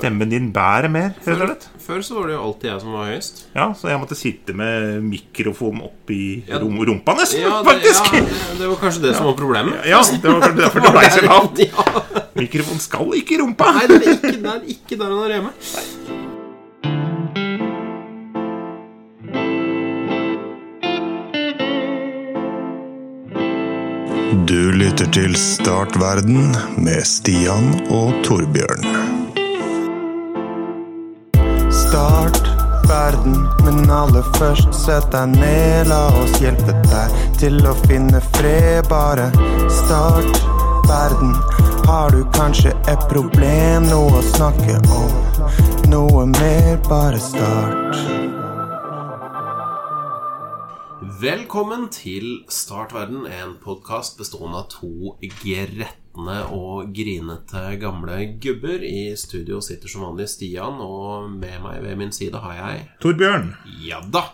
Stemmen din bærer mer, rett og slett. Før så var det jo alltid jeg som var høyest. Ja, så jeg måtte sitte med mikrofon oppi Ja. rom rumpa nesten, Ja, det, faktisk. ja, det, det var kanskje det som var problemet. Ja, det var kanskje derfor det ble så lavt. Ja. Mikrofon skal ikke i rumpa. Nei, det er ikke, det er ikke der han er hjemme. Du lytter til Startverden med Stian og Torbjørn. Start verden, men aller først sett deg ned. La oss hjelpe deg til å finne fred. Bare start verden. Har du kanskje et problem, noe å snakke om? Noe mer, bare start. Velkommen til Start verden, en podkast bestående av to gretne og grinete gamle gubber. I studio sitter som vanlig Stian, og med meg ved min side har jeg Torbjørn. Ja da!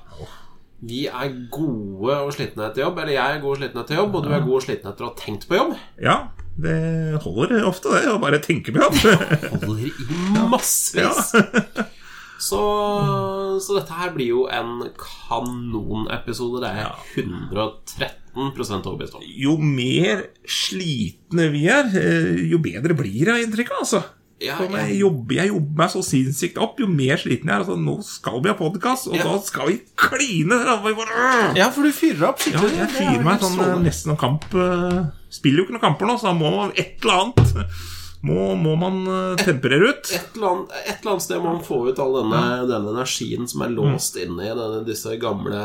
Vi er gode og slitne etter jobb. Eller jeg er god og sliten etter jobb, og du er god og sliten etter å ha tenkt på jobb. Ja, det holder ofte, det, å bare tenke på jobb. det Holder i massevis. Så, så dette her blir jo en kanonepisode. Det er jeg 113 overbevist om. Jo mer slitne vi er, eh, jo bedre blir det, inntrykk av. Altså. Ja, jeg, jeg, jobber, jeg jobber meg så sinnssykt opp, jo mer sliten jeg er. Altså, nå skal vi ha podkast, og Ja. da skal vi kline! Vi bare, Ja, for du fyrer opp Ja, jeg fyrer meg sånn eh, nesten noen kamp eh, Spiller jo ikke noen kamper nå, så da må man et eller annet Må, må man eh, temperere ut. Et eller, annet, et eller annet sted må man få ut all denne, denne energien som er låst inne i denne, disse gamle,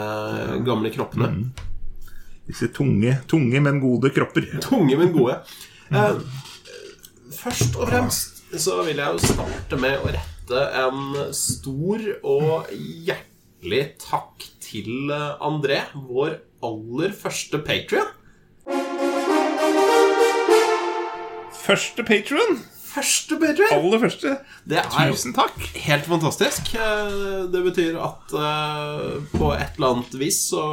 gamle kroppene. Disse tunge, tunge, men gode kropper. Tunge, men gode. Eh, først og fremst så vil jeg jo starte med å rette en stor og hjertelig takk til eh, André, vår aller første patrion. Første patron. Første patron. Aller første. Det er Tusen takk. helt fantastisk. Eh, Det betyr at eh, på et eller annet vis så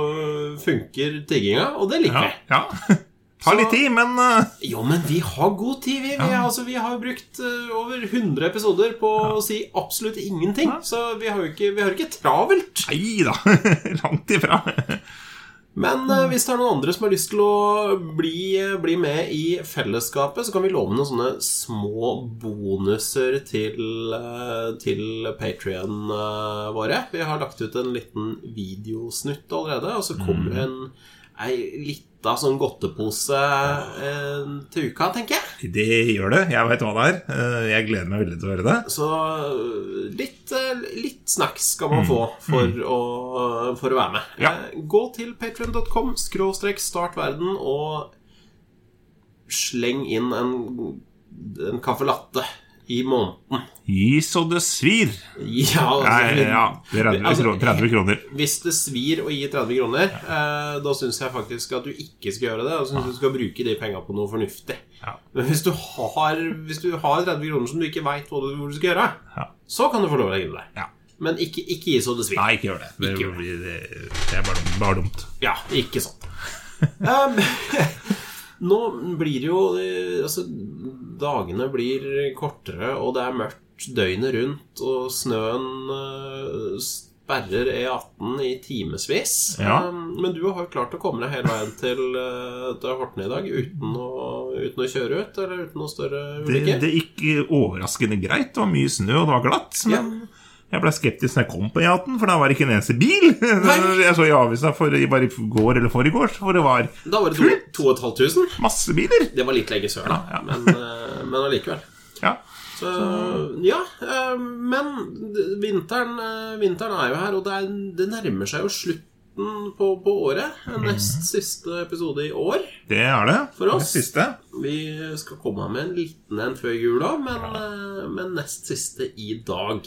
funker tigginga, og det liker Ja. vi. ja. Tar litt tid, men uh... Jo, men vi har god tid. Vi, vi, altså, vi har brukt uh, over 100 episoder på å si absolutt ingenting. Så vi har jo ikke, vi har ikke travelt. Nei da. Langt ifra. Men eh, hvis det er noen andre som har lyst til å bli, bli med i fellesskapet, så kan vi love noen sånne små bonuser til, uh, til Patrion våre. Vi har lagt ut en liten videosnutt allerede, og så kommer det en ei lita sånn godtepose eh, til uka, tenker jeg. Det gjør det. Jeg veit hva det er. Eh, Jeg gleder meg veldig til å høre det. Så øh, litt, øh, litt snacks skal man få for, å, for å være med. Ja. Eh, Gå til patreon.com, skråstrek startverden, og sleng inn en, en caffè latte i måneden. Gi så det svir. Ja, altså, ja, 30, altså, 30 kroner. Hvis det svir å gi 30 kroner, eh, da syns jeg faktisk at du ikke skal gjøre det. Da syns jeg du skal bruke de penga på noe fornuftig. Ja. Men hvis du har, hvis du har 30 kroner som du ikke veit hvor du skal gjøre, Ja. så kan du få lov til å legge det. Ja. Men ikke, ikke gi så det svir. Nei, ikke gjør det. Det, Ikke gjør det, det er bare dumt. Bare dumt. Ja, ikke sant. um, nå blir det jo eh, Altså, dagene blir kortere, og det er mørkt døgnet rundt, og snøen eh, sperrer E18 i timevis. Ja. Um, men du har jo klart å komme deg hele veien til, uh, til Horten i dag uten å, uten å kjøre ut, eller uten noe større Det, ulykke? det gikk overraskende greit. Det var mye snø, og det var glatt. Men jeg ble skeptisk når jeg kom på E18, for da var det ikke en eneste bil. jeg så i avisa bare i går eller forrige hvor det var Da var det to- 2500. masse biler. Det var litt lenge sør, da, Ja, ja. men, uh, men allikevel. Ja. Så, ja, eh, men vinteren, eh, vinteren er jo her, og det, er, det nærmer seg jo slutten på, på året. Nest siste episode i år. Det er det. For oss. Det siste. Vi skal komme med en liten en før jula, men, eh, men nest siste i dag.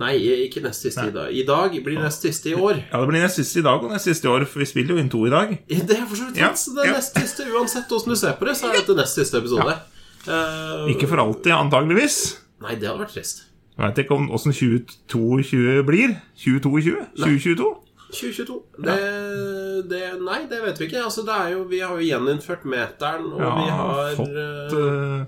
Nei, ikke nest siste i dag. I dag blir nest siste i år. Ja, det blir nest siste i dag og nest siste i år, for vi spiller jo inn to i dag. Det er for så vidt Ja, sant. Det er nest siste Uansett hvordan du ser på det, så er dette nest siste episode. Eh, Ikke for alltid, antageligvis. Nei, det hadde vært trist. Jeg vet ikke åssen 2022 blir. 2022? 2022? 2022 det, det, Nei, det vet vi ikke. Altså, det er jo, vi har jo gjeninnført meteren, og vi har fått en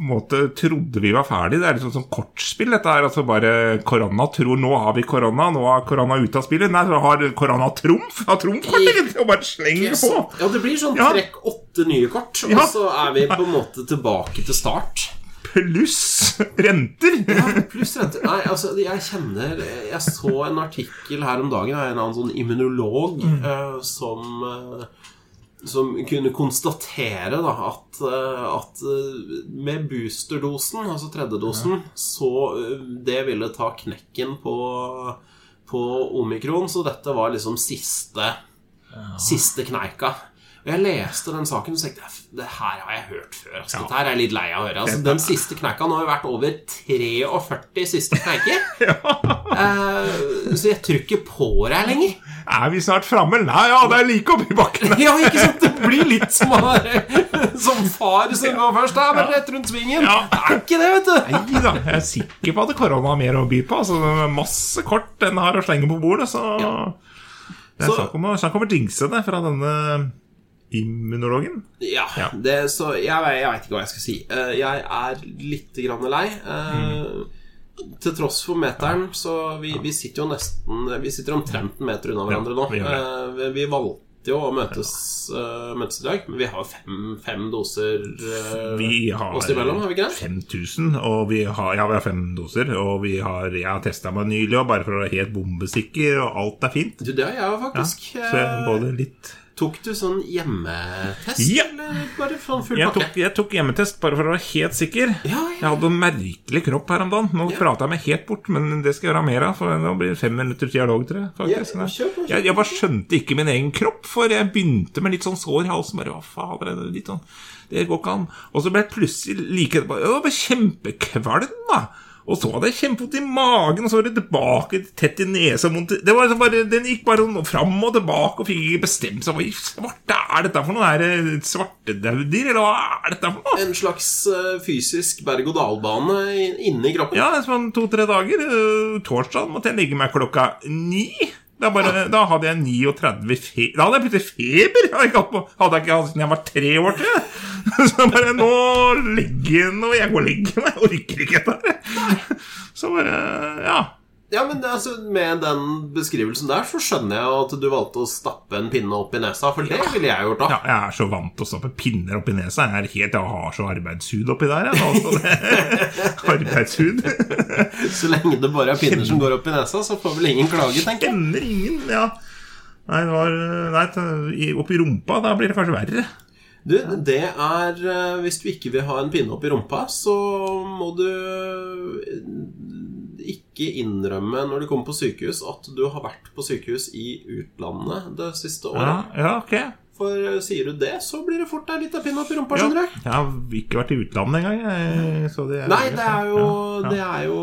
måte trodde vi var ferdig. Det er liksom sånn kortspill, dette her. Altså bare korona tror nå har vi korona, nå er korona ute av spillet. Nei, så har korona trumf. Har trumfkortet, og bare slenger på. Ja, det blir sånn Ja. trekk åtte nye kort, og Ja. så er vi på en måte tilbake til start. Pluss renter. Ja, pluss renter. Nei, altså, jeg kjenner Jeg så en artikkel her om dagen av en annen sånn immunolog eh, som eh, som kunne konstatere da, at, eh, at eh, med boosterdosen, altså tredjedosen, så eh, det ville ta knekken på, på omikron. Så dette var liksom siste, siste kneika. Og jeg leste den saken og tenkte det her har jeg hørt før. Altså, Dette her er jeg litt lei av å høre. Altså, den siste kneika Nå har jo vært over 43 siste kneiker. Eh, så jeg tror ikke på deg lenger. Er vi snart framme? Nei, ja, det er like oppi bakken. Ja, ikke sant? Det blir litt som, som far som går først. Det er bare rett rundt svingen. Ja. Det er ikke det, vet du. Nei da, jeg er sikker på at korona har mer å by på. Altså, masse kort den har å slenge på bordet, så Det er snakk om å jinxe det fra denne immunologen. Ja, Ja. det, så jeg, jeg veit ikke hva jeg skal si. Eh, Jeg er litt grann lei. Mm. Til tross for meteren, så vi, vi sitter jo nesten Vi sitter omtrent en meter unna hverandre nå. vi Eh, Vi, vi valgte jo å møtes, uh, møtes i dag, men vi har fem, fem doser uh, Vi har oss imellom, har vi ikke det? 5000, og vi har, ja, vi har fem doser. Og vi har, jeg har testa meg nylig, og bare for å være helt bombesikker, og alt er fint. Du, det har jeg jo Ja, så Eh, både litt Tok du sånn hjemmetest, Ja. eller bare sånn full jeg pakke? tok, jeg tok hjemmetest bare for å være helt sikker. Ja, Jeg hadde en merkelig kropp her om dagen. Nå Ja. prater jeg meg helt bort, men det skal jeg gjøre mer av. For nå blir det fem minutter dialog, tror jeg. Ja, jeg, jeg bare skjønte ikke min egen kropp, for jeg begynte med litt sånn sår i halsen. Bare, hva fader, er det litt sånn Det går ikke an. Og så ble jeg plutselig like etterpå Jeg var kjempekvalm, da. Og så hadde jeg kjempevondt i magen, og så var det tilbake tett i nesa. Det var bare, Den gikk bare fram og tilbake og fikk ikke bestemt seg. Hva i svarte er dette for noe? Er det svartedauder, eller hva er dette for noe? En slags eh, fysisk berg-og-dal-bane inni kroppen. Ja, sånn to-tre dager. øh, Torsdag måtte jeg legge meg klokka ni. Da, bare, da hadde jeg 39 fe Da hadde jeg plutselig feber! Hadde jeg ikke hatt siden jeg var tre år til. Så bare Nå legger jeg Nå jeg går og legger meg. Jeg orker ikke dette her. Så bare Ja. Ja, men altså, Med den beskrivelsen der så skjønner jeg at du valgte å stappe en pinne opp i nesa, for det ville jeg gjort da. ja. Jeg er så vant til å stappe pinner opp i nesa. Jeg er helt, jeg har så arbeidshud oppi der. Arbeidshud. Så lenge det bare er pinner som går opp i nesa, så får vel ingen klage, tenker jeg. Kjenner ingen, ja. Nei, det var Nei, oppi rumpa, da blir det kanskje verre. Du, det er eh, Hvis du ikke vil ha en pinne opp i rumpa, så må du ikke innrømme når du kommer på sykehus, at du har vært på sykehus i utlandet det siste året. ja ok. For eh, sier du det, så blir det fort deg litt pinne opp i rumpa, skjønner du. jeg har ikke vært i utlandet engang. så det er- Nei, det er jo, Ja, det er jo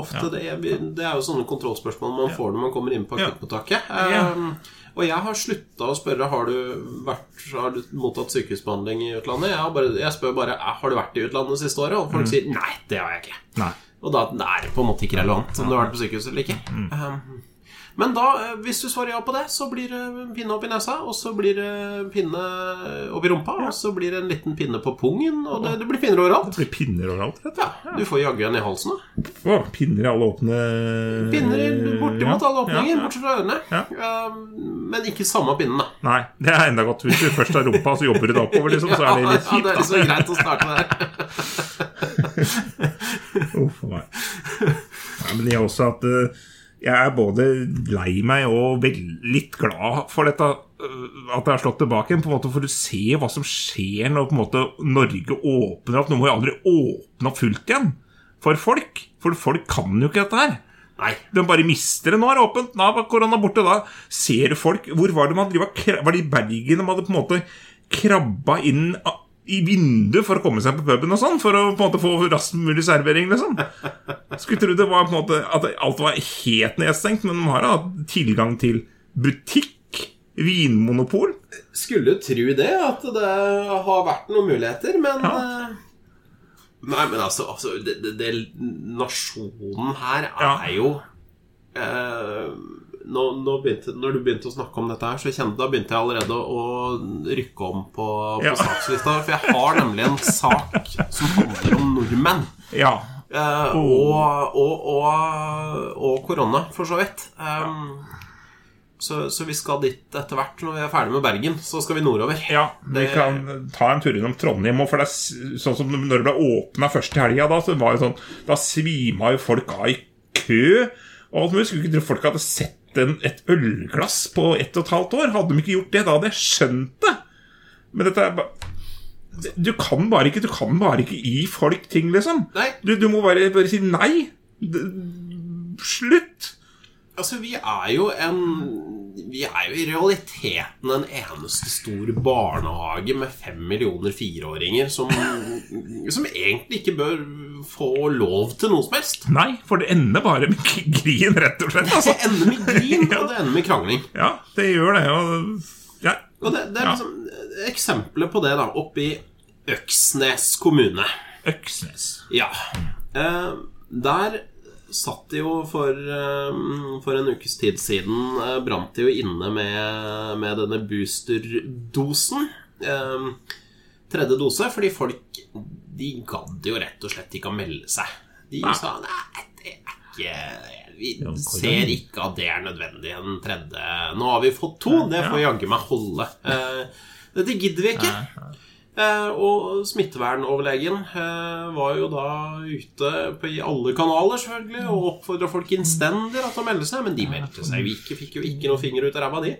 ofte det Det er jo sånne kontrollspørsmål man får når man kommer inn på Ja. akuttmottaket. Ja. Um, og jeg har slutta å spørre har du vært, har du mottatt sykehusbehandling i utlandet. Jeg, har bare, jeg spør bare "Eh, har du vært i utlandet det siste året, og Mm. folk sier nei, det har jeg ikke. Nei. Og da det er på en måte ikke relevant om du har vært på sykehus eller ikke. Mm. Men da, eh, hvis du svarer ja på det, så blir det pinne opp i nesa, og så blir det pinne opp i rumpa, og så blir det en liten pinne på pungen, og det, det blir pinner overalt. Det blir pinner overalt. rett og Ja, du får jaggu en i halsen, da. Å, pinner i alle åpne Pinner bortimot alle åpninger, ja, bortsett fra ørene. Ja. Um, men ikke samme pinnen, da. Nei, det er enda godt. Hvis du først har rumpa, så jobber du deg oppover, liksom, så er det litt kjipt. ja, det er liksom greit å starte der. Uff a meg. Nei, men jeg har også at eh, jeg er både lei meg og litt glad for dette eh, at det har slått tilbake igjen, på en måte for å se hva som skjer når måte Norge åpner opp. Nå må jo aldri åpne opp fullt igjen for folk, for folk kan jo ikke dette her. Nei. De bare mister det. Nå er det åpent. Nå er korona borte. Da ser du folk Hvor var det man driva Var det i Bergen de hadde på en måte krabba inn i vinduet for å komme seg på puben og sånn? For å på en måte få raskest mulig servering, liksom? Skulle tro det var på en måte at alt var helt nedstengt, men de har hatt tilgang til butikk, vinmonopol. Skulle tro det, at det har vært noen muligheter, men Ja. eh, Nei, men altså, altså det, det, det, Nasjonen her Ja. er jo eh, nå, nå begynte, Når du begynte å snakke om dette her, så kjente, da begynte jeg allerede å rykke om på, på Ja. sakslista. For jeg har nemlig en sak som handler om nordmenn. Ja. Eh, og, og, og, og korona, for så vidt. Um, så, så vi skal dit etter hvert. Når vi er ferdig med Bergen, så skal vi nordover. Ja, vi Det- kan ta en tur innom Trondheim. Og for det er sånn som Når det ble åpna første helga, da, så var det sånn, da svima jo folk av i kø. Og Vi. Skulle ikke tro folk hadde sett en, et ølglass på ett og et halvt år. Hadde de ikke gjort det, da hadde jeg skjønt det. Men dette er bare du kan bare ikke Du kan bare ikke gi folk ting, liksom. Du, du må bare, bare si nei. D slutt. Altså, vi er jo en Vi er jo i realiteten en eneste stor barnehage med fem millioner fireåringer som, som egentlig ikke bør få lov til noe som helst. Nei, for det ender bare med grin, rett og slett. Altså. Det ender med grin, og det ender med krangling. Ja, det gjør det. Og ja, Og det, det er Ja. liksom eksempler på det da oppe i Øksnes kommune. Øksnes. Ja. Eh, der satt jo for, eh, for en ukes tid siden eh, Brant de jo inne med, med denne boosterdosen. Eh, tredje dose, fordi folk De gadd jo rett og slett ikke å melde seg. De Nei. sa nei, det er ikke Vi ser ikke at det er nødvendig en tredje Nå har vi fått to, det får jaggu meg holde. Eh, dette gidder vi ikke. Eh, og smittevernoverlegen eh, var jo da ute på, i alle kanaler selvfølgelig og oppfordra folk innstendig til å melde seg, men de meldte seg jo ikke. Fikk jo ikke noen finger ut av ræva, de.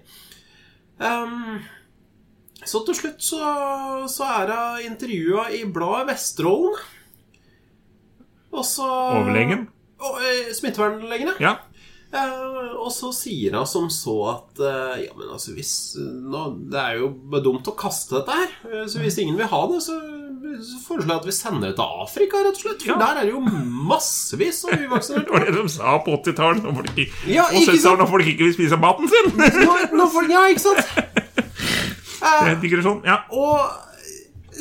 Ehm, så til slutt så, så er hun intervjua i bladet Vesterålen. Og så Overlegen? Eh, Smittevernlegen, ja. Eh, og så sier hun som så at eh, Ja, men altså hvis nå, Det er jo dumt å kaste dette her. Eh, Så hvis ingen vil ha det, så, så foreslår jeg at vi sender det til Afrika, rett og slett. For Ja. der er det jo massevis av Det var det de sa på 80-tallet. Når, folk ikke- Ja, ikke 70-tallet sant? når folk ikke vil spise maten sin. Nå- nå får- Ja, ikke sant? Det er digresjon. Ja. Og,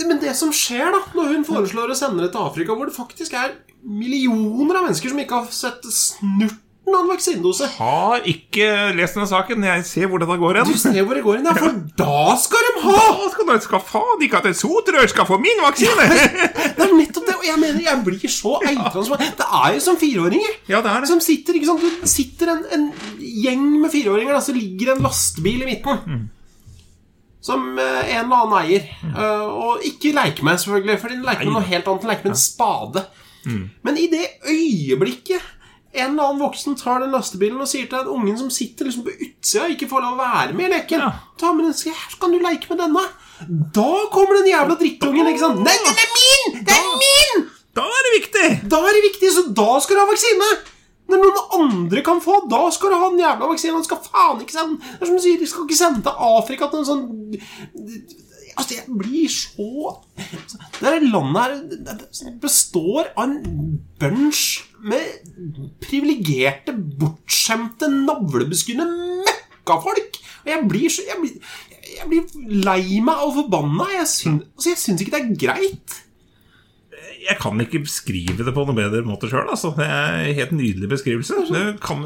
men det som skjer da når hun foreslår å sende det til Afrika, hvor det faktisk er millioner av mennesker som ikke har sett snurten av annen vaksinedose Har ikke lest denne saken. Jeg ser hvor dette går Du ser hvor det går hen, ja, for da skal de ha! Da skal, de, skal faen ikke at et sotrør skal få min vaksine! Det er nettopp det, og jeg mener jeg blir så eitrende Det er jo som fireåringer Ja, det er det. som sitter ikke sant? Du sitter en, en gjeng med fireåringer, og så ligger en lastebil i midten. Mm. Som eh, en eller annen eier. Mm. og ikke leker med, selvfølgelig, for den leker med noe helt annet. Den leker med en spade. Mm. Men i det øyeblikket en eller annen voksen tar den lastebilen og sier til den ungen som sitter liksom på utsida, ikke får lov å være med i leken Ja. Ta med den, så kan du leke med denne. Da kommer den jævla drittungen, ikke sant? Nei, den er min! Den er min! Da er det viktig! Da er det viktig, så da skal du ha vaksine! Når noen andre kan få, da skal du ha den jævla vaksinen. Han skal faen ikke sende Det er som du sier, de skal ikke sende til Afrika til en sånn Altså, jeg blir så Det landet her det består av en bunch med privilegerte, bortskjemte, navlebeskuende møkkafolk. Og jeg blir så Jeg blir, jeg blir lei meg og forbanna. Jeg syns, altså, jeg syns ikke det er greit. Jeg kan ikke beskrive det på noen bedre måte sjøl. Altså. Det er en helt nydelig beskrivelse. Det kan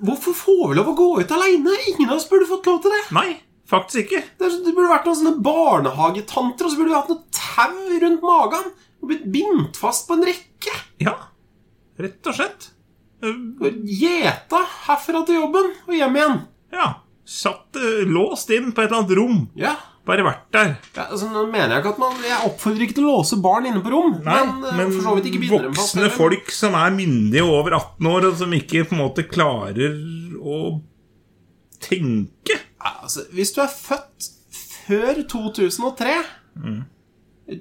Hvorfor får vi lov å gå ut aleine? Ingen av oss burde fått lov til det. Nei, faktisk ikke. Det, er, det burde vært noen sånne barnehagetanter, og så burde vi hatt noe tau rundt magen. Og blitt bindt fast på en rekke. Ja, rett og slett. Eh, gjeta herfra til jobben og hjem igjen. Ja. Satt uh, låst inn på et eller annet rom. Ja. Bare vært der. ja altså, nå mener Jeg ikke at man Jeg oppfordrer ikke til å låse barn inne på rom. Nei, men, eh, men fast voksne folk som er myndige over 18 år, og som ikke på en måte klarer å tenke altså, Hvis du er født før 2003 Mm.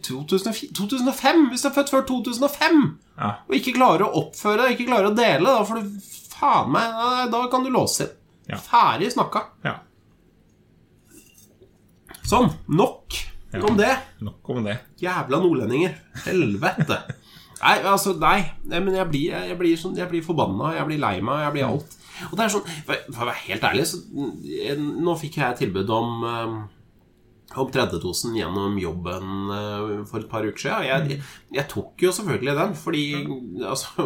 2004, 2005 Hvis du er født før 2005 Ja. og ikke klarer å oppføre deg, ikke klarer å dele, da får du faen meg nei, Da kan du låse inn. Ja. Ferdig snakka. ja. Sånn. Nok om det. Nok om det. Jævla nordlendinger. Helvete. Nei, altså, nei. nei men jeg blir, jeg, blir sånn, jeg blir forbanna, jeg blir lei meg, jeg blir alt. Og det er sånn, For, å være helt ærlig, så jeg, Nå fikk jeg tilbud om eh, om tredjedosen gjennom jobben eh, for et par uker siden. Jeg, jeg tok jo selvfølgelig den, fordi altså,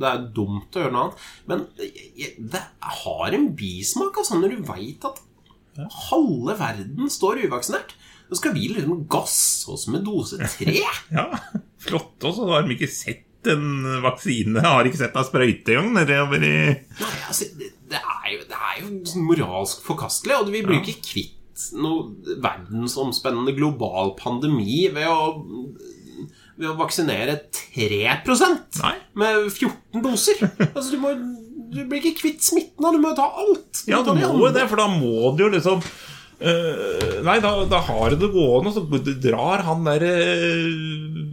det er dumt å gjøre noe annet. Men jeg- det har en bismak, altså, når du veit at halve verden står uvaksinert. Så skal vi liksom gasse oss med dose tre. Ja, flott. Og så har de ikke sett en vaksine. Har ikke sett en sprøyte engang nedover i Nei, altså, det, det, er jo, det er jo sånn moralsk forkastelig, og vi blir ikke kvitt noe verdensomspennende global pandemi ved å, ved å vaksinere 3 Nei. med 14 doser. Altså, du, må, du blir ikke kvitt smitten. Du må jo ta alt. Ja, du må jo det, for da må du jo liksom eh, Nei, da, da har det gående, og så drar han der uh,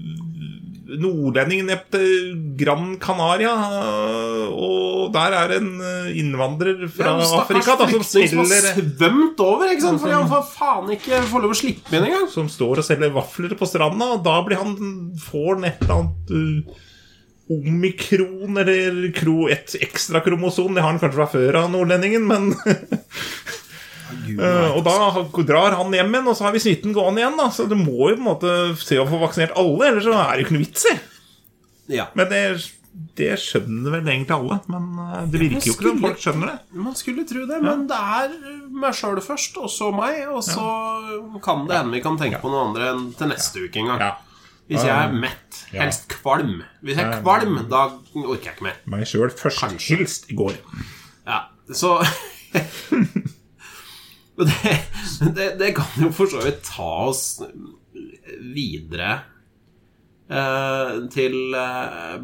nordlendingen ned til Gran Canaria, Uh, og der er en eh, innvandrer fra Ja, Afrika da, som flyktning som har selger svømt over, ikke sant? fordi han får faen ikke får lov å slippe inn engang. som står og selger vafler på stranda, og da blir han får han et eller annet uh, omikron eller kro, et ekstra kromosom. Det har han kanskje fra før av nordlendingen, men Uh, og da drar han hjem igjen, og så har vi smitten gående igjen. da Så du må jo på en måte se å få vaksinert alle, ellers så er det jo ikke noe vits i. Ja. Men det, det skjønner vel egentlig alle. Men uh, det virker jo ikke som folk skjønner det. Man skulle tro det, men det er meg sjøl først, og så meg. Og så kan det hende vi kan tenke på noe andre enn til neste uke en gang. Ja. Hvis jeg er mett, helst kvalm. Hvis jeg er kvalm, da orker jeg ikke mer. Meg sjøl først. Kanskje. Helst i går. Ja, så Og det, det, det kan jo for så vidt ta oss videre eh, til eh,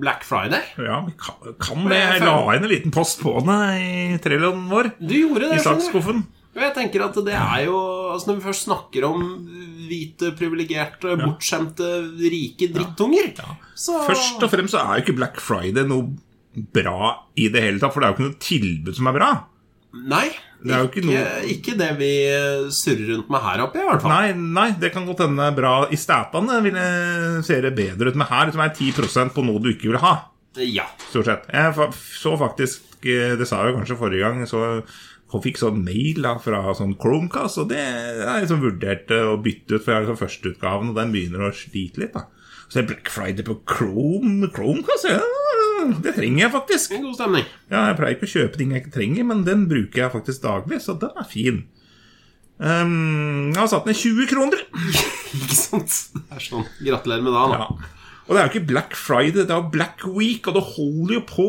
Black Friday. Ja, vi kan, kan det. Jeg la inn en liten post på det i trailen vår. Du gjorde det, I saksskuffen. Og jeg tenker at det er jo altså Når vi først snakker om hvite, privilegerte, bortskjemte, rike drittunger så Først og fremst så er jo ikke Black Friday noe bra i det hele tatt, for det er jo ikke noe tilbud som er bra. Nei. Det er jo ikke noe- ikke det vi surrer rundt med her oppe, i hvert fall. Nei, nei, det kan godt hende det bra. I statene jeg se det bedre ut, men her som er 10% på noe du ikke vil ha. Ja. Stort sett. Jeg så faktisk eh, Det sa jeg jo kanskje forrige gang. Så jeg fikk sånn mail da, fra sånn Chromecast, og det jeg liksom vurderte å bytte ut, for jeg har liksom førsteutgaven, og den begynner å slite litt. da Så er Black Friday på Chrome Chromecast, ja, det trenger jeg faktisk. En god stemning. Ja, Jeg pleier ikke å kjøpe ting jeg ikke trenger, men den bruker jeg faktisk daglig, så den er fin. Um, jeg har satt ned 20 kroner. Ikke sant? Det er sånn. Gratulerer med dagen. da. Ja. Og det er jo ikke Black Friday, det er Black Week, og det holder jo på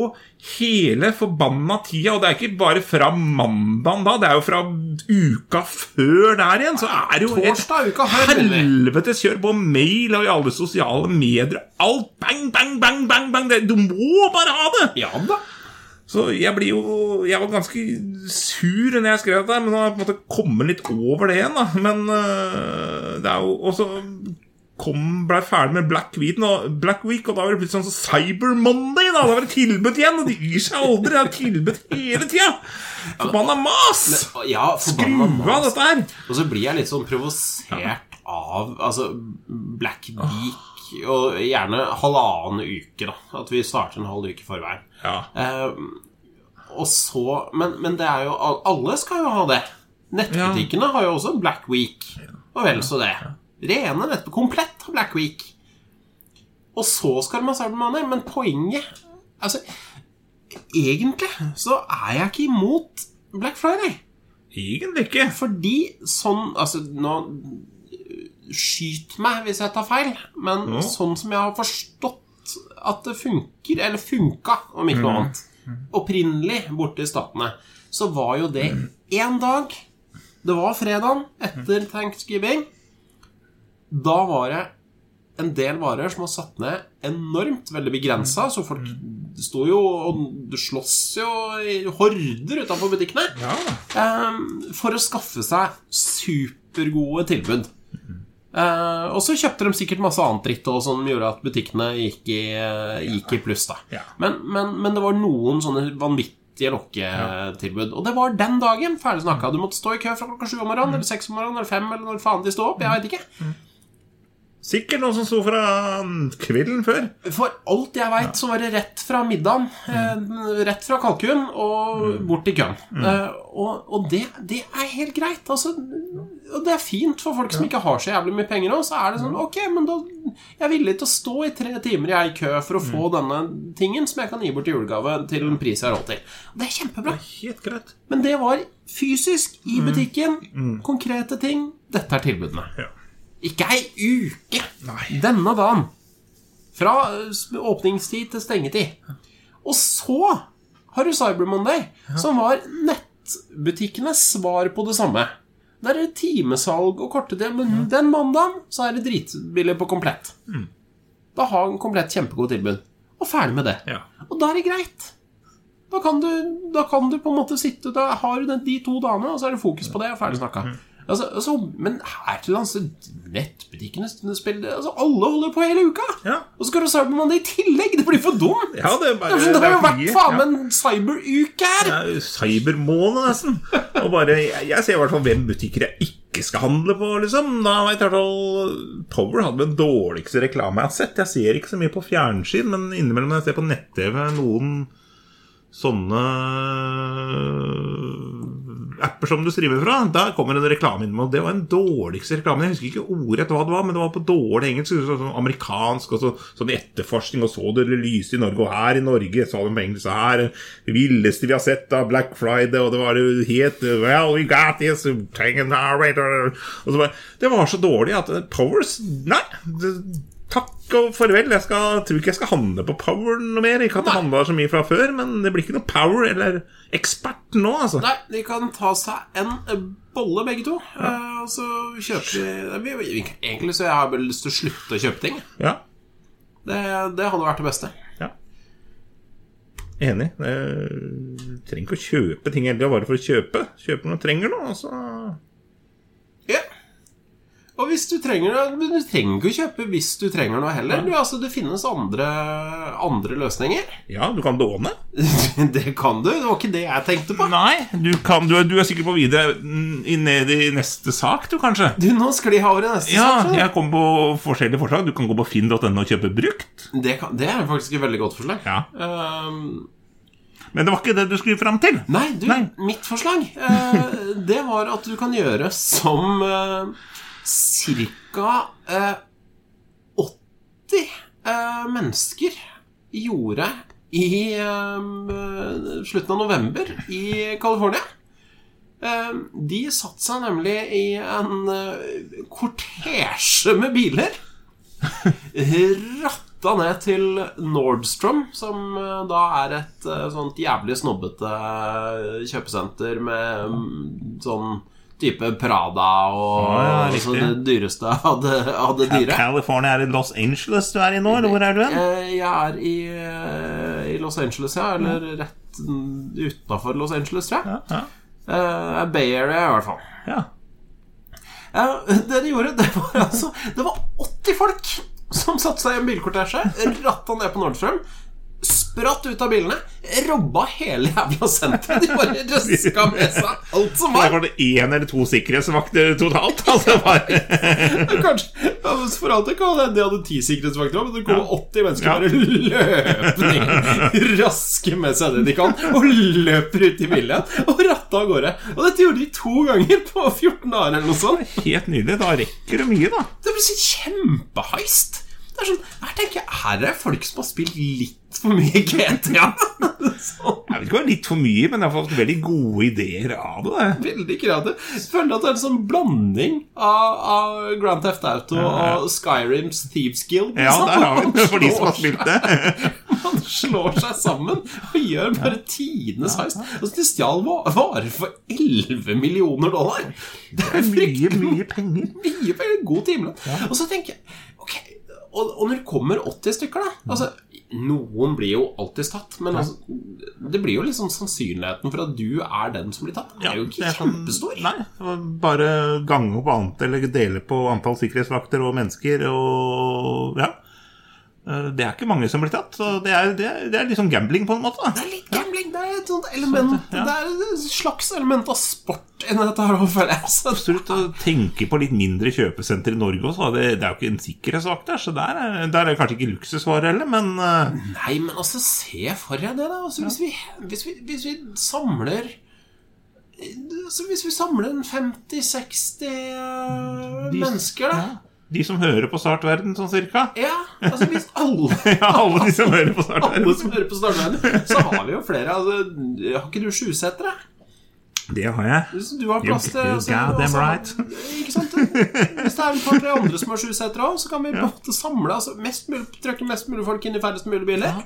hele forbanna tida. Og det er ikke bare fra mandagen da, det er jo fra uka før der igjen. Så er det jo et Torsdag uka her, helvetes kjør på mail og i alle sosiale medier. Alt bang, bang, bang, bang, bang. Det, du må bare ha det! Ja da. Så jeg blir jo Jeg var ganske sur når jeg skrev det, men nå har jeg på en måte kommet litt over det igjen, da. Men øh, det er jo også kom, ble ferdig med Black Week, og, Black Week, og da var det blitt sånn Cyber Monday. Da Da var det tilbud igjen, og de gir seg aldri. Det er tilbud hele tida. Forbanna mas! Ja, Skru av dette her. Og så blir jeg litt sånn provosert av altså, Black Week og gjerne halvannen uke, da. At vi starter en halv uke i forveien. Ja. Eh, og så men, men det er jo Alle skal jo ha det. Nettbutikkene har jo også Black Week. Og vel så det. Rene nett komplett av Black Week. Og så skal ha Cyber Money. Men poenget Altså, egentlig så er jeg ikke imot Black Friday. Egentlig ikke. Fordi sånn Altså, nå Skyt meg hvis jeg tar feil, men Ja. sånn som jeg har forstått at det funker, eller funka, om ikke noe annet, opprinnelig borte i Statene, så var jo det én dag. Det var fredagen etter thanksgiving. Da var det en del varer som var satt ned enormt, veldig begrensa, så folk sto jo og slåss jo i horder utafor butikkene Ja. eh, for å skaffe seg supergode tilbud. Uh, og så kjøpte de sikkert masse annet dritt også, som gjorde at butikkene gikk i, gikk i pluss. da Ja. men, men, men det var noen sånne vanvittige lokketilbud. Og det var den dagen. Ferdig snakka. Du måtte stå i kø fra klokka sju om morgenen, eller seks om morgenen, eller fem, eller når faen de sto opp. Jeg vet ikke. Sikkert noen som sto fra mm, kvelden før. For alt jeg veit, så var det rett fra middagen, Mm. rett fra kalkun og bort til køen. Eh, og og det, det er helt greit. Altså, og det er fint for folk som ikke har så jævlig mye penger òg. Så er det sånn Ok, men da Jeg er villig til å stå i tre timer jeg i kø for å få denne tingen som jeg kan gi bort i julegave til en pris jeg har råd til. Og det er kjempebra. Helt greit. Men det var fysisk i butikken. Konkrete ting. Dette er tilbudene. Ja. Ikke ei uke! Nei. Denne dagen. Fra eh, åpningstid til stengetid. Og så har du Cyber Monday, som var nettbutikkenes svar på det samme. Der er det timesalg og korte del, men den mandagen så er det dritbillig på komplett. Da har en komplett kjempegod tilbud. Og ferdig med det. Ja. Og da er det greit. Da kan du, da kan du på en måte sitte Da har du den, de to dagene, og så er det fokus på det, og ferdig snakka. Altså, altså, men her til lands Nettbutikkene spiller altså, Alle holder på hele uka! Ja. Og så skal du ha det i tillegg! Det blir for dumt! Ja, det er bare- det, det har jo vært faen ja. meg en cyberuke her! Er cybermåned, nesten. Og bare, jeg, jeg ser i hvert fall hvem butikker jeg ikke skal handle på, liksom. Da vet jeg hvert Power hadde den dårligste reklame jeg har sett. Jeg ser ikke så mye på fjernsyn, men innimellom når jeg ser på nett-TV noen sånne apper som du streamer fra, der kommer en reklame inn. Og det var den dårligste reklamen. Jeg husker ikke ordrett hva det var, men det var på dårlig engelsk. Sånn, amerikansk og så, sånn etterforskning, og så det lyse i Norge. Og her i Norge sa de på engelsk her det villeste vi har sett av Black Friday, og det var jo helt Well, we got this, take og så bare, Det var så dårlig at Powers Nei! Det, Takk og farvel. Jeg skal, tror ikke jeg skal handle på Power noe mer. Ikke at det handla så mye fra før, men det blir ikke noe Power eller ekspert nå, altså. Nei, de kan ta seg en eh, bolle, begge to. Ja. og så kjøper vi, Egentlig så jeg har bare lyst til å slutte å kjøpe ting. Ja, Det, det hadde vært det beste. ja. Enig. Jeg trenger ikke å kjøpe ting heller bare for å kjøpe. Kjøpe når du trenger noe, altså. Ja. Og hvis du trenger det du trenger ikke å kjøpe hvis du trenger noe heller. Du, altså, det finnes andre, andre løsninger. Ja, du kan låne. det kan du. Det var ikke det jeg tenkte på. Nei, du, kan, du, er- du er sikkert på videre mm, i- ned i neste sak, du, kanskje? Du, nå sklir jeg over i neste Ja, sak. jeg kom på forskjellige forslag. Du kan gå på finn.no og kjøpe brukt. Det, kan, det er faktisk et veldig godt forslag. Ja. Um, Men det var ikke det du skulle fram til. nei, du, Nei. mitt forslag eh, Det var at du kan gjøre som uh, ca. 80 eh, mennesker gjorde i eh, slutten av november i California. Eh, de satte seg nemlig i en eh, kortesje med biler. Ratta ned til Nordstrom, som eh, da er et eh, sånt jævlig snobbete eh, kjøpesenter med mm, sånn type Prada og, Ja, ja, og det dyreste av det, av det dyre. California er i Los Angeles du er i nå, eller hvor er du hen? Eh, Jeg er i, eh, i Los Angeles, ja. Eller rett utafor Los Angeles, tror jeg. Ja, ja. Bay Area, i hvert fall. ja. Eh, Det de gjorde, det var altså Det var 80 folk som satte seg i en bilkortesje, ratta ned på Nordstrøm, spratt ut av bilene, robba hele jævla senteret. De bare røska med seg alt som Det var. var det én eller to sikkerhetsvakter totalt. Altså bare Kanskje, For alt det kan hende de hadde ti sikkerhetsvakter, òg, men det kommer 80 mennesker bare løpende raske med seg det de kan, og løper ut i bilen og ratta av gårde. Og dette gjorde de to ganger på 14 dager eller noe sånt. Helt nydelig. Da rekker du mye, da. Det blir så kjempeheist. Det er sånn, her tenker jeg Her er folk som har spilt litt for mye GTA. sånn, Jeg vet ikke om det er litt for mye, men jeg har fått veldig gode ideer av det. veldig kreativt. Jeg føler at det er en sånn blanding av, av Grand Theft Auto og Skyrims Thieves Guild. Ja, liksom. der har vi det, for de som har spilt det. Man slår seg sammen og gjør bare tidenes heist. Altså, de stjal va- varer for 11 millioner dollar. Det er Mye, er mye penger. mye veldig god timelønn. Og så tenker jeg Ok, og, og når det kommer 80 stykker, da Altså, noen blir jo alltid tatt, men altså, det blir jo liksom sannsynligheten for at du er den som blir tatt, er jo ikke det er sånn- Nei, bare gange opp annet, eller dele på antall sikkerhetsvakter og mennesker, og ja. Eh, Det er ikke mange som blir tatt, så det er, det er, det er liksom gambling på en måte. Det er litt gambling. det er et sånt element ja. Det er et slags element av sport inni dette her, føler jeg. Så, Absolutt. Å tenke på litt mindre kjøpesenter i Norge også. Det, det er jo ikke en sikkerhetssak der, så der er, der er kanskje ikke luksusvare heller, men eh, Nei, men altså, se for deg det, da. Altså, hvis, vi, hvis, vi, hvis vi samler altså, Hvis vi samler en 50-60 eh, mennesker, da. Ja, De som hører på Startverden, sånn cirka. Ja, altså hvis alle Ja, alle de som hører på Alle Startverden. som hører på Startverden, så har vi jo flere. Altså, har ikke du sjusetere? Det har jeg. Du har plass til You altså, altså, right. Ikke sant? Hvis det er en par-tre andre som har sjusetere òg, så kan vi ja. samle altså, mest mulig, trykke mest mulig folk inn i færrest mulig biler.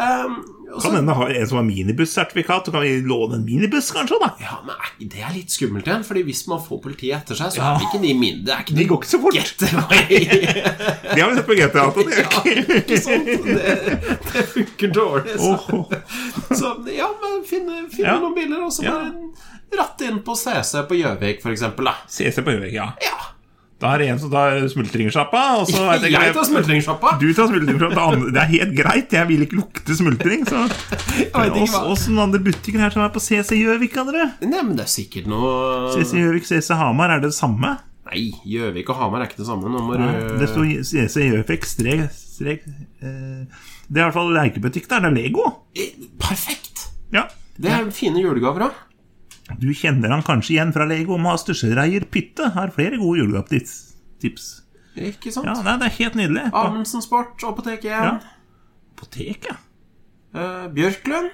Um, Kan hende ha en som har minibussertifikat, så kan vi låne en minibuss, kanskje? da Ja, men Det er litt skummelt igjen, Fordi hvis man får politiet etter seg, så er det ikke de mindre. Det er ikke De går ikke så fort. Getaway. Det har vi sett på GTA. det er ikke- ikke sant? Det, det funker dårlig. Så, Oh. så ja, men finne, finne Ja. noen biler, og så Ja. bare ratte inn på CC på Gjøvik, eksempel. CC på Gjøvik, ja. Ja. Da er det en som tar smultringsjappa, og så jeg Jeg tar smultringsjappa. Du tar smultringsjappa. Det er helt greit, jeg vil ikke lukte smultring. Så Åssen andre butikker her som er på CC Gjøvik? Nei, men det er sikkert noe CC Gjøvik, CC Hamar, er det det samme? Nei, Gjøvik og Hamar er ikke det samme. Nå må du Det står CC Gjøvik strek, strek eh, Det er i hvert fall lekebutikk der. Det er Lego. Eh, Perfekt! Ja. Det er fine julegaver òg. Du kjenner han kanskje igjen fra Lego. Mastersreier Pytte har flere gode julegavetips. Ikke sant? Ja, nei, det er helt nydelig. Amundsen Sport, Apotek 1. Ja. Apotek, ja. Eh, Bjørklund.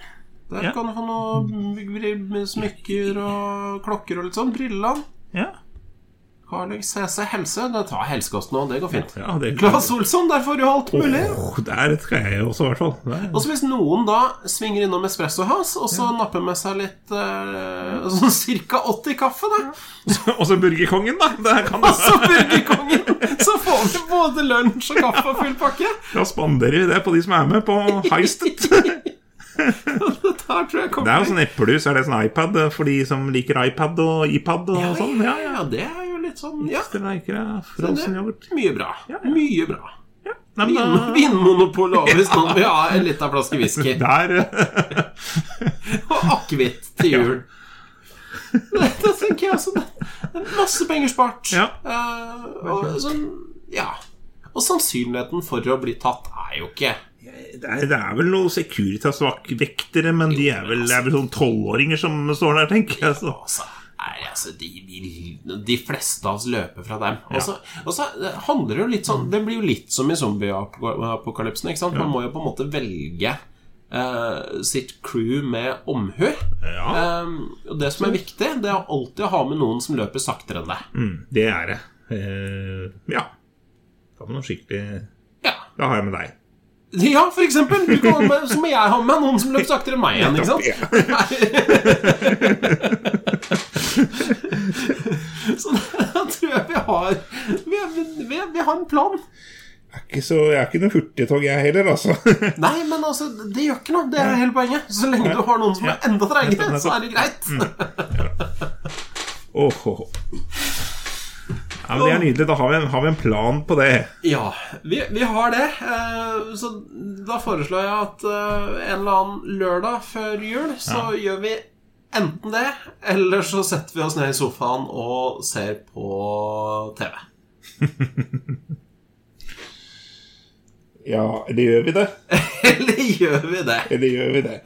Der Ja. kan du få noe smykker og klokker og litt sånn. Brilleland. Ja, Carlix CC Helse. Det tar helsekost nå, det går fint. ja det Claes Olsson, der får du alt mulig. Oh, Der skal jeg også, i hvert fall. Og så hvis noen da svinger innom Espresso House og så napper med seg litt eh, sånn ca. 80 kaffe, da, Og så Burgerkongen, da. Der kan du og så Burgerkongen, så får vi både lunsj og kaffe og full pakke. Da spanderer vi det på de som er med på heistet. Det er jo sånn eplejus, er det sånn iPad for de som liker iPad og iPad og ja, sånn? ja, ja, det er litt sånn Ja. Ekstra leker frossen yoghurt. er mye bra. Ja, ja. Mye bra. Ja. Nei, men Vin, Vinmonopolet òg, hvis noen vil ha en liten flaske whisky. Og akevitt til jul. Da tenker jeg også. det Masse penger spart. Eh, og, sånn, ja. og sannsynligheten for å bli tatt er jo ikke det er, det er vel noen Securitas-vektere, men de er vel, det er vel sånn tolvåringer som står der, tenker jeg. Så. altså, nei, altså de, de, de fleste av oss løper fra dem. Og så og så handler det jo litt sånn Det blir jo litt som i zombieapokalypsen. ikke sant? Man må jo på en måte velge uh, sitt crew med omhu. Ja. Um, og det som er viktig, det er alltid å ha med noen som løper saktere enn deg. Mm, det er det. Uh, ja. Da med noe skikkelig Ja. Da har jeg med deg. ja, for eksempel. Med, så må jeg ha med noen som løper saktere enn meg igjen. ikke sant? Så da tror jeg vi har Vi, vi, vi har en plan. Jeg er ikke, så, jeg er ikke noe hurtigtog, jeg heller, altså. Nei, men altså, det gjør ikke noe. Det er hele poenget. Så lenge du har noen som er enda treigere, så er det greit. Mm. Oh, oh, oh. Ja, men Det er nydelig. Da har vi en, har vi en plan på det. Ja, vi, vi har det. Eh, Så da foreslår jeg at eh, en eller annen lørdag før jul så gjør vi enten det, eller så setter vi oss ned i sofaen og ser på TV. Ja, eller gjør vi det? Eller gjør vi det? Eller gjør vi det?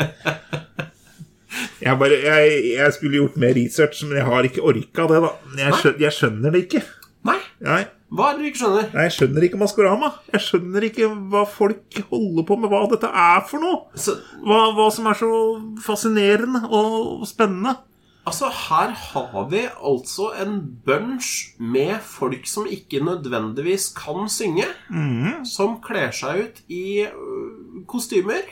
Jeg, bare, jeg, jeg skulle gjort mer research, men jeg har ikke orka det. da Jeg skjønner, jeg skjønner det ikke. Nei. Nei, Hva er det du ikke skjønner? nei, Jeg skjønner ikke Maskorama. Jeg skjønner ikke hva folk holder på med, hva dette er for noe. Hva, hva som er så fascinerende og spennende. Altså, her har vi altså en bunch med folk som ikke nødvendigvis kan synge, som kler seg ut i øh, kostymer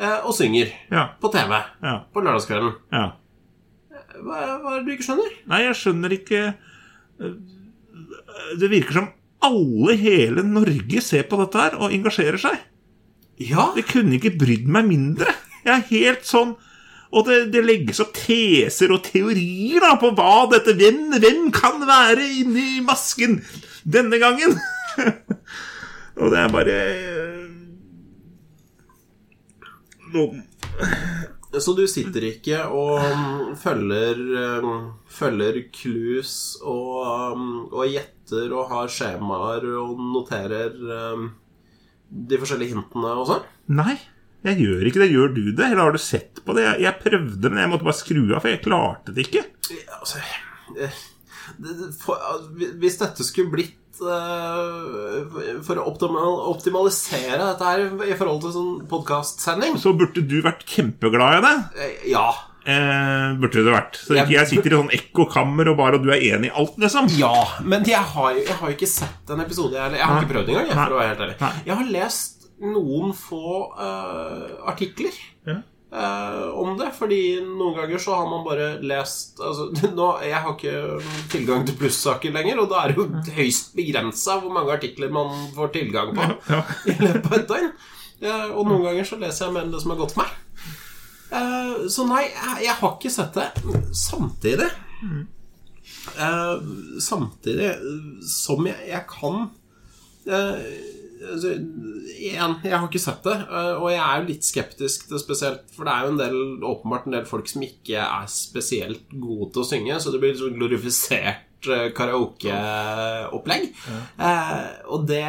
eh, og synger Ja, på TV ja, på lørdagskvelden. ja. Hva, hva er det du ikke skjønner? Nei, jeg skjønner ikke øh, Det virker som alle hele Norge ser på dette her og engasjerer seg. Ja, Det kunne ikke brydd meg mindre. Jeg er helt sånn Og det, det legges opp teser og teorier da på hva dette hvem, hvem kan være inni masken denne gangen. og det er bare Noen Så du sitter ikke og um, følger, um, følger clues og, um, og gjetter og har skjemaer og noterer de forskjellige hintene og sånn? Nei, jeg gjør ikke det. Gjør du det? Eller har du sett på det? Jeg, jeg prøvde, men jeg måtte bare skru av, for jeg klarte det ikke. Altså, eh, hvis dette skulle blitt eh, For å optimal, optimalisere dette her i forhold til sånn podkastsending Så burde du vært kjempeglad i det. eh, Ja. Eh, burde det vært. Så ikke jeg sitter i sånn ekkokammer og bare og du er enig i alt, liksom. Ja, men jeg har, jo- ikke sett en episode. Jeg, jeg har ikke prøvd engang, jeg, for å være helt ærlig. Jeg har lest noen få uh, artikler Ja. uh, om det, fordi noen ganger så har man bare lest altså, nå, Jeg har ikke tilgang til plussaker lenger, og da er det jo høyst begrensa hvor mange artikler man får tilgang på Ja. i løpet av et døgn. Uh, og noen ganger så leser jeg mer enn det som er godt for meg. Så nei, jeg, jeg har ikke sett det. Samtidig Eh, samtidig som jeg, jeg kan altså, Igjen, jeg har ikke sett det, eh, og jeg er jo litt skeptisk til spesielt For det er jo en del, åpenbart en del folk som ikke er spesielt gode til å synge, så det blir sånn glorifisert karaokeopplegg. Ja. Eh, og det,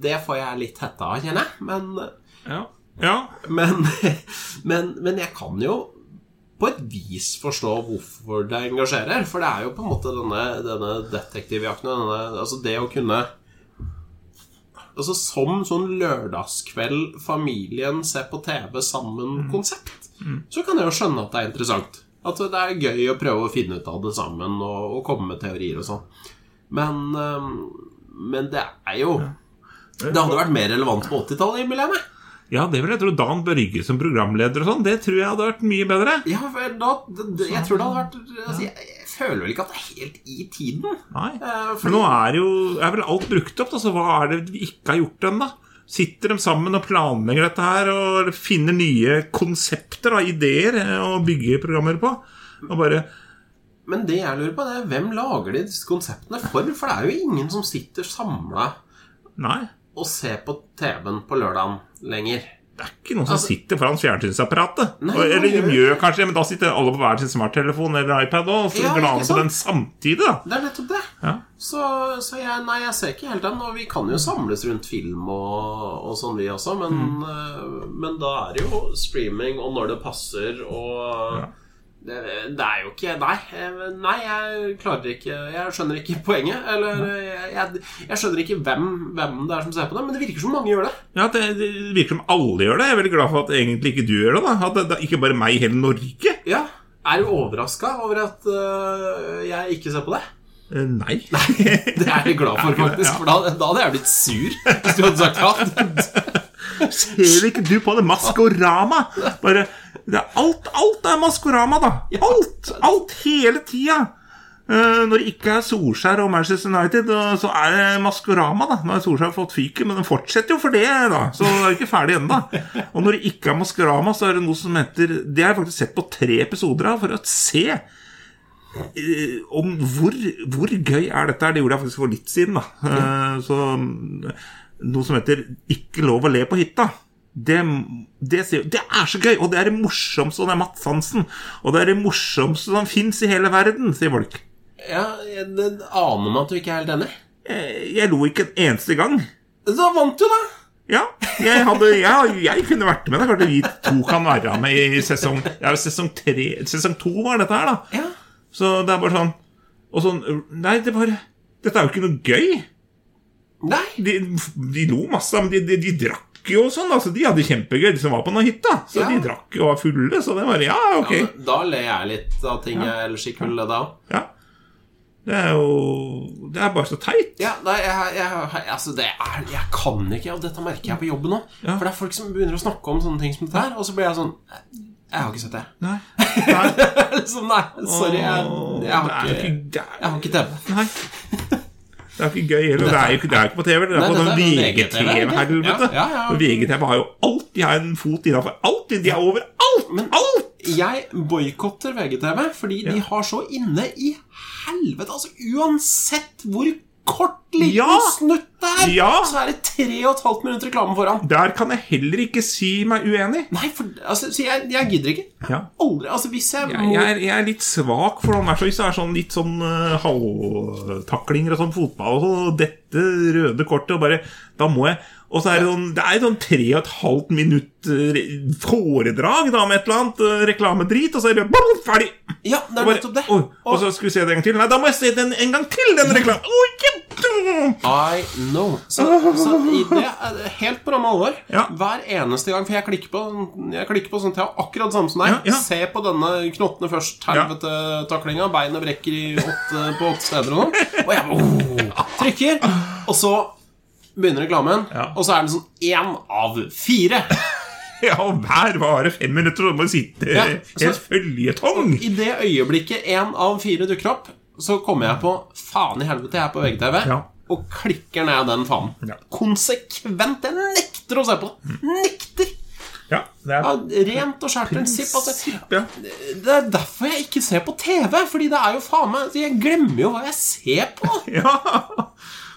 det får jeg litt hetta av, kjenner jeg. Men Ja. ja. men, men, men jeg kan jo på et vis forstå hvorfor det engasjerer. For det er jo på en måte denne, denne detektivjakten denne, Altså det å kunne Altså Som sånn lørdagskveld familien ser på TV sammen-konsept, så kan jeg jo skjønne at det er interessant. At det er gøy å prøve å finne ut av det sammen og, og komme med teorier og sånn. Men, men det er jo Det hadde vært mer relevant på 80-tallet, innbiller jeg meg. Ja, det vil jeg tro. Dan Børge som programleder og sånn, det tror jeg hadde vært mye bedre. Ja, da, det, jeg tror det hadde vært altså, jeg, jeg føler vel ikke at det er helt i tiden. Nei. Eh, fordi- Men nå er jo er vel alt brukt opp, da, så hva er det vi ikke har gjort ennå? Sitter de sammen og planlegger dette her og finner nye konsepter, og ideer, eh, å bygge programmer på? Og bare Men det jeg lurer på, det er hvem lager de disse konseptene for? For det er jo ingen som sitter samla og ser på TV-en på lørdagen lenger. Det er ikke noen som Altså- sitter foran fjernsynsapparatet. Nei, Og- eller de gjør kanskje men da sitter alle på hver sin smarttelefon eller iPad og så Ja, glaner på den samtidig, da. Det er nettopp det. Ja. Så, så jeg, nei, jeg ser ikke helt den. Og vi kan jo samles rundt film og, og sånn, vi også. Men, Mm. eh, men da er det jo streaming, og når det passer, og Ja. Det, det er jo ikke Nei, eh, nei, jeg klarer ikke Jeg skjønner ikke poenget. Eller jeg, jeg, jeg skjønner ikke hvem, hvem det er som ser på det, men det virker som mange gjør det. Ja, det, det virker som alle gjør det. Jeg er veldig glad for at egentlig ikke du gjør det. da At det, Ikke bare meg i hele Norge. Ja. Er du overraska over at uh, jeg ikke ser på det? Nei. Nei. Det er jeg glad for, faktisk. For da, da hadde jeg blitt sur hvis du hadde sagt ja. Ser ikke du på det? Maskorama! Bare er alt, alt er Maskorama, da. Alt! Alt hele tida. Eh, når det ikke er Solskjær og Manchester United, så er det Maskorama. da Nå har Solskjær fått fyken, men den fortsetter jo for det, da. Så det er jo ikke ferdig ennå. Og når det ikke er Maskorama, så er det noe som heter Det har jeg faktisk sett på tre episoder av for å se eh, om hvor, hvor gøy er dette her. Det gjorde jeg faktisk for litt siden. da Eh, Så Noe som heter 'Ikke lov å le på hytta'. Det, det, det er så gøy, og det er det morsomste, og det er Mats Hansen. Og det er det morsomste som fins i hele verden, sier folk. ja jeg, det aner meg at du ikke er helt enig. Jeg, jeg lo ikke en eneste gang. Da vant du, da! Ja, jeg, hadde, jeg, jeg kunne vært med. Det er klart vi to kan være med i sesong Ja, sesong tre Sesong to var dette her, da. Ja. Så det er bare sånn Og sånn Nei, det bare Dette er jo ikke noe gøy. Nei. De, de lo masse, men de, de, de drakk jo sånn. Altså, de hadde kjempegøy, de som var på den hytta. Så Ja. de drakk og var fulle, så det var Ja, ok. Ja, da ler jeg litt av ting jeg ellers ikke ville ledd av. Ja. Det er jo Det er bare så teit. Ja, nei, jeg, jeg, altså det er, jeg kan ikke, og dette merker jeg på jobben nå. Ja. For det er folk som begynner å snakke om sånne ting som dette her, og så blir jeg sånn Jeg har ikke sett det. Nei. Nei. liksom, nei, sorry. Jeg, jeg, har, ikke, jeg har ikke TV. Nei. Det er ikke gøy heller. Det er jo ikke, det er ikke på TV. Det er på den VGTV, VGTV, helvete. ja, ja, ja. Og VGTV har jo alt. De har en fot innafor alt. De er overalt. Men- alt! Jeg boikotter VGTV fordi de har så inne i helvete Altså uansett hvor kort liten Ja. snutt der, Ja. så er det tre og et halvt minutt reklame foran. Der kan jeg heller ikke si meg uenig. Nei, for altså, så jeg, jeg gidder ikke. Ja. Aldri. Altså, hvis jeg, Jeg, må jeg, er, jeg er litt svak for noen hvis det er sånn litt sånn uh, halvtaklinger og sånn fotball og så, dette røde kortet og bare Da må jeg Og så er det sånn Det er sånn tre og et halvt minutt uh, foredrag da med et eller annet uh, reklamedrit, og så er det boom, ferdig! Ja, det er nettopp det. Og, og så skulle vi se det en gang til. Nei, da må jeg se den en gang til, den reklamen! Oh, yeah. I know. Så, så det er helt på ramme alvor. Ja. Hver eneste gang, for jeg klikker på Jeg klikker på sånn til akkurat samme som deg. Ja, ja. Se på denne knottene først. Helvete taklinga. Beinet brekker i åtte, på åtte steder og noe. Og jeg oh, trykker. Og så begynner reklamen, Ja. og så er den sånn én av fire. Ja, og hver varer fem minutter, og du må sitte Ja, så- helt føljetong. I det øyeblikket én av fire dukker opp, så kommer jeg på Faen i helvete, jeg er på VGTV. Ja. Og klikker ned den fanen. Ja. Konsekvent. Jeg nekter å se på det. Nekter! Ja, det er Ja, rent og skjært prinsipp. Altså. ja. Det er derfor jeg ikke ser på TV. Fordi det er jo faen meg Jeg glemmer jo hva jeg ser på. ja.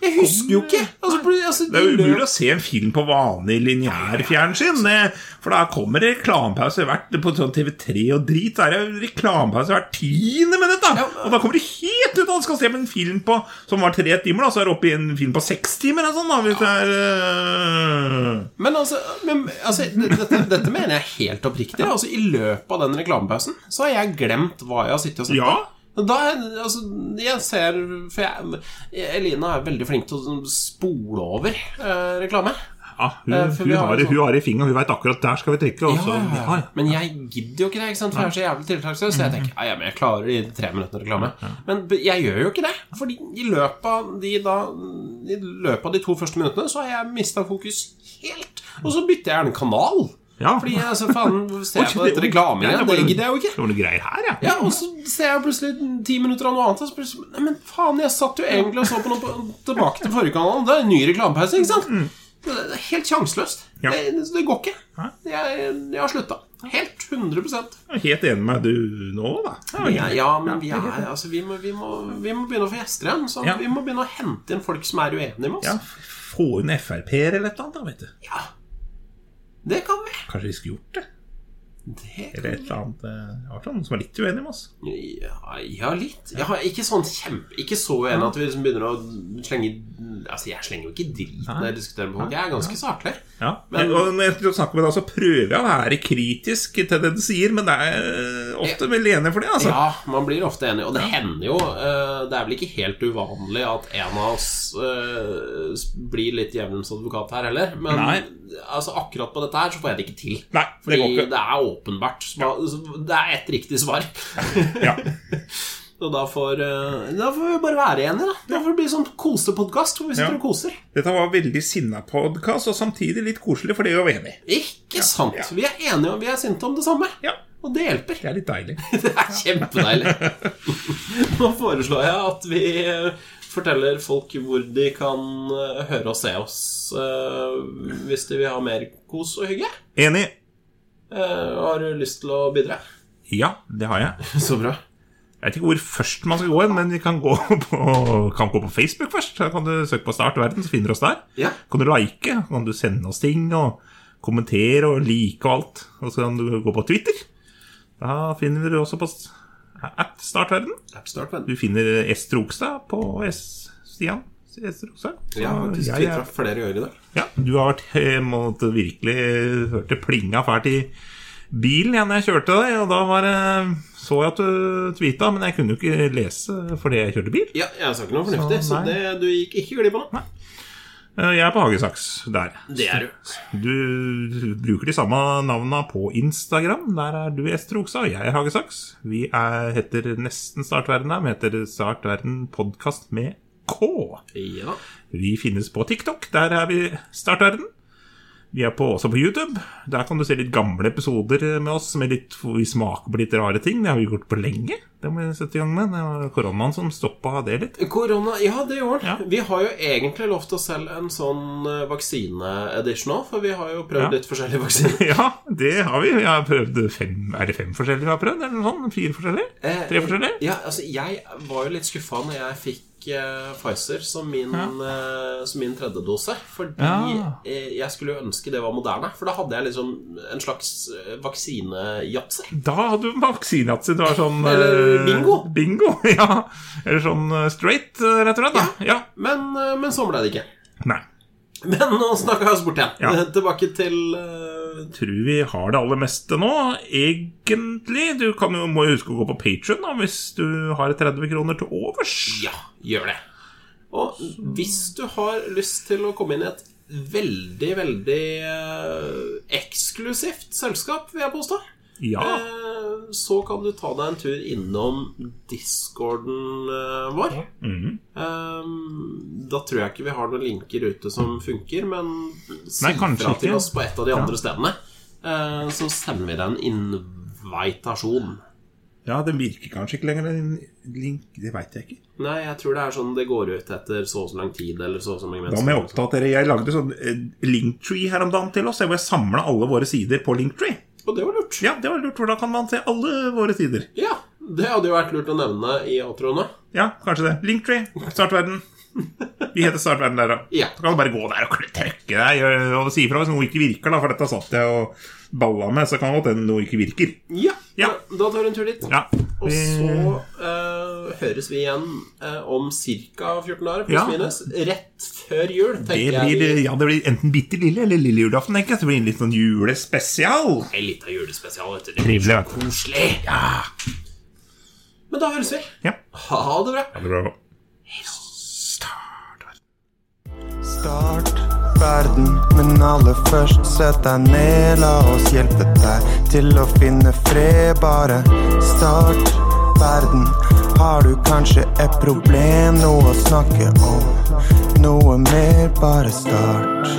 Jeg husker jo ikke. Altså, altså, Det er jo umulig å se en film på vanlig lineærfjernsyn. fjernsyn. For da kommer det reklamepause hvert på sånn TV3 og drit. Da er det reklamepause hvert tiende minutt. da Og da kommer det helt ut! Han skal se på en film på som var tre timer, da så er det oppe i en film på seks timer. eller Sånn, da, det er uh... Men altså, men, altså dette, dette mener jeg helt oppriktig. Altså, I løpet av den reklamepausen så har jeg glemt hva jeg har sittet og sett Ja. Da, altså, jeg ser For jeg, Elina er veldig flink til å spole over eh, reklame. Ja, hun, Eh, hun, har har, det- hun har i fingeren, hun veit akkurat der skal vi trykke. Ja, ja. Men jeg gidder jo ikke det, ikke sant? for jeg er så jævlig tiltaksløs. Så jeg tenker ja, men jeg klarer de i tre minutter reklame. Men jeg gjør jo ikke det. Fordi i løpet av de, da, i løpet av de to første minuttene så har jeg mista fokus helt. Og så bytter jeg gjerne kanal. Ja. Fordi altså, faen, ser jeg på dette reklame igjen? Det gidder jeg jo ikke. Det var noe greier her, ja. Ja, Og så ser jeg plutselig ti minutter av noe annet. Og så plutselig, Nei, men faen, jeg satt jo egentlig og så på noe på, tilbake til forrige kanal. Det er en ny reklamepause, ikke sant? Det er helt sjanseløst. Mm. Ja. Det, det går ikke. Jeg, jeg har slutta. Helt 100 Jeg er helt enig med du nå, da. ja, ja, men vi, er, altså, vi, må, vi, må, vi må begynne å få gjester igjen. Så. Vi må begynne å hente inn folk som er uenige med oss. Ja, Få inn Frp-er eller et eller annet, da, vet du. Ja. Det kan vi. Kanskje vi skulle gjort det? Eller et eller annet eh, sånn som er litt uenig med oss. Ja, ja litt. Har ikke sånn kjempe Ikke så uenig at vi liksom begynner å slenge Altså, jeg slenger jo ikke drit når jeg diskuterer med folk. Jeg er ganske saklig. Ja, Men- og når jeg snakker med deg, så prøver jeg å være kritisk til det du sier, men det er eh, ofte veldig enig for det, altså. Ja, man blir ofte enig. Og det hender jo eh, Det er vel ikke helt uvanlig at en av oss blir litt djevelens advokat her heller. Men altså, akkurat på dette her så får jeg det ikke til. Nei, det Fordi det er åpenbart. Det er ett riktig svar. Ja. Og da får, eh, da får vi bare være enige, da. Da får det bli sånn kosepodkast hvor vi sitter Ja. og koser. Dette var veldig sinna podkast, og samtidig litt koselig, for det er vi enige. Ikke sant? ja. Vi er enige og vi er sinte om det samme. Ja, Og det hjelper. det er litt deilig. Det er kjempedeilig. Nå foreslår jeg at vi eh, forteller folk hvor de kan eh, høre og se oss hvis de vil ha mer kos og hygge. Enig. Eh, Har du lyst til å bidra? Ja, det har jeg. Så bra. Jeg vet ikke hvor først man skal gå hen, men vi kan gå på, kan gå på Facebook først. Da kan du søke på Start verden, så finner du oss der. Ja. Kan du like, kan du sende oss ting og kommentere og like og alt. Og så kan du gå på Twitter. Da finner du også på App Start verden. Startverden. Appstart, verden. Du finner S. Trogstad på S. Stian. S. også. Så Jeg har faktisk er- flere ganger i dag. Ja, du har vært eh, måtte virkelig hørt det plinga fælt i bilen igjen jeg kjørte deg, og da var så jeg at du tweeta, men jeg kunne jo ikke lese fordi jeg kjørte bil. Ja, jeg sa ikke noe fornuftig, Så, så, det, du gikk ikke glipp av noe. Eh, Jeg er på Hagesaks der. Det er du. Du bruker de samme navnene på Instagram. Der er du Ester Oksa, og jeg er Hagesaks. Vi er, heter nesten Startverden her, vi heter Startverden podkast med K. Ja. Vi finnes på TikTok. Der er vi Startverden. Vi er på, også på YouTube. Der kan du se litt gamle episoder med oss med litt, hvor vi smaker på litt rare ting. Det har vi gjort på lenge. Det må vi sette i gang med. Det var koronaen som stoppa det litt. Korona Ja, det gjorde den. Ja. Vi har jo egentlig lovt oss selv en sånn eh, vaksineedition òg, for vi har jo prøvd Ja. litt forskjellige vaksiner. Ja, det har vi. Vi har prøvd fem Er det fem forskjellige vi har prøvd? Eller noe sånt? Fire forskjellige? Eh, Tre forskjellige? Ja, altså, jeg var jo litt skuffa når jeg fikk eh, Pfizer som min, eh, som min tredje dose. Fordi Ja. eh, jeg skulle jo ønske det var moderne. For da hadde jeg liksom en slags eh, vaksinejatser. Da hadde du vaksineyatzy. Det var sånn Eller eh, bingo. Bingo, ja. Eller sånn eh, straight, eh, rett og slett. da Ja. Men, eh, men sånn ble det ikke. Nei. Men nå snakka jeg oss bort igjen. Ja. Tilbake til eh, Tror vi har det aller meste nå, egentlig. Du kan jo, må jo huske å gå på Patreon hvis du har 30 kroner til overs. Ja, gjør det. Og hvis du har lyst til å komme inn i et veldig, veldig eh, eksklusivt selskap, vil jeg påstå, Ja. eh, så kan du ta deg en tur innom discorden eh, vår. Mm -hmm. da tror jeg ikke vi har noen linker ute som funker, men si fra til oss på et av de andre stedene, eh, så sender vi deg en invitasjon. ja, den virker kanskje ikke lenger. en Link, det veit jeg ikke. Nei, jeg tror det er sånn det går ut etter så og så lang tid, eller så og så mange Da må jeg oppdatere. Jeg lagde sånn linktree her om dagen til oss, hvor jeg samla alle våre sider på linktree. Og det var lurt. Ja, det var lurt, for da kan man se alle våre sider. Ja, det hadde jo vært lurt å nevne i outroene. Ja, kanskje det. Linktree, Startverden. Vi heter Startverden der, da. Ja. Så kan du bare gå der og trykke deg og- og si ifra hvis noe ikke virker, da, for dette satt jeg og balla med, så kan det godt hende noe ikke virker. Ja, Ja. Da, da tar du en tur dit. Ja. Og så uh, høres vi igjen uh, om ca. 14 dager, pluss Ja. minus. Rett før jul, Det blir, jeg. ja, det blir enten bitte lille eller lille julaften, tenker jeg. Så det blir en litt sånn julespesial. En liten julespesial. du. Det Trivelig. Koselig. Ja. Men da høres vi. ja. Ha det bra. Ha det bra. Start verden, men aller først sett deg ned. La oss hjelpe deg til å finne fred. Bare start verden. Har du kanskje et problem, noe å snakke om? Noe mer, bare start.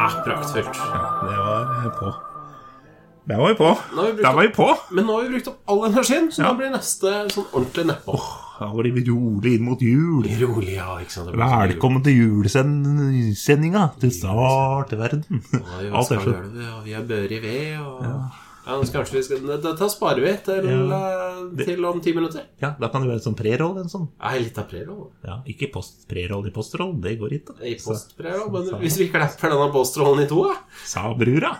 Ah, praktfullt. Ja, det var på. Der var vi på. Nå vi brukt Der var vi på. Men nå har vi brukt opp all energien, så Ja. nå blir neste sånn ordentlig nedpå. Da blir var rolig inn mot jul. Rolig, ja. ikke sant? Sånn Velkommen til julesendinga til Startverden. verden. Alt er det, vi har bør i ved, og ja. Ja, kanskje vi skal Dette sparer vi til, ja. til om ti minutter. Ja, da kan det være sånn preroll en sånn. Ja, litt av preroll. Ja, ikke post preroll i postroll, det går ikke. I postpreroll. Men hvis vi klapper denne postrollen i to, da Sa brura.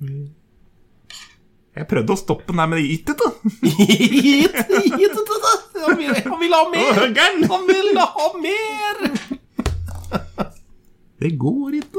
Jeg prøvde å stoppe den der, men det gikk ikke. Han vil, vil ha mer! Han vil ha mer! Det går ikke.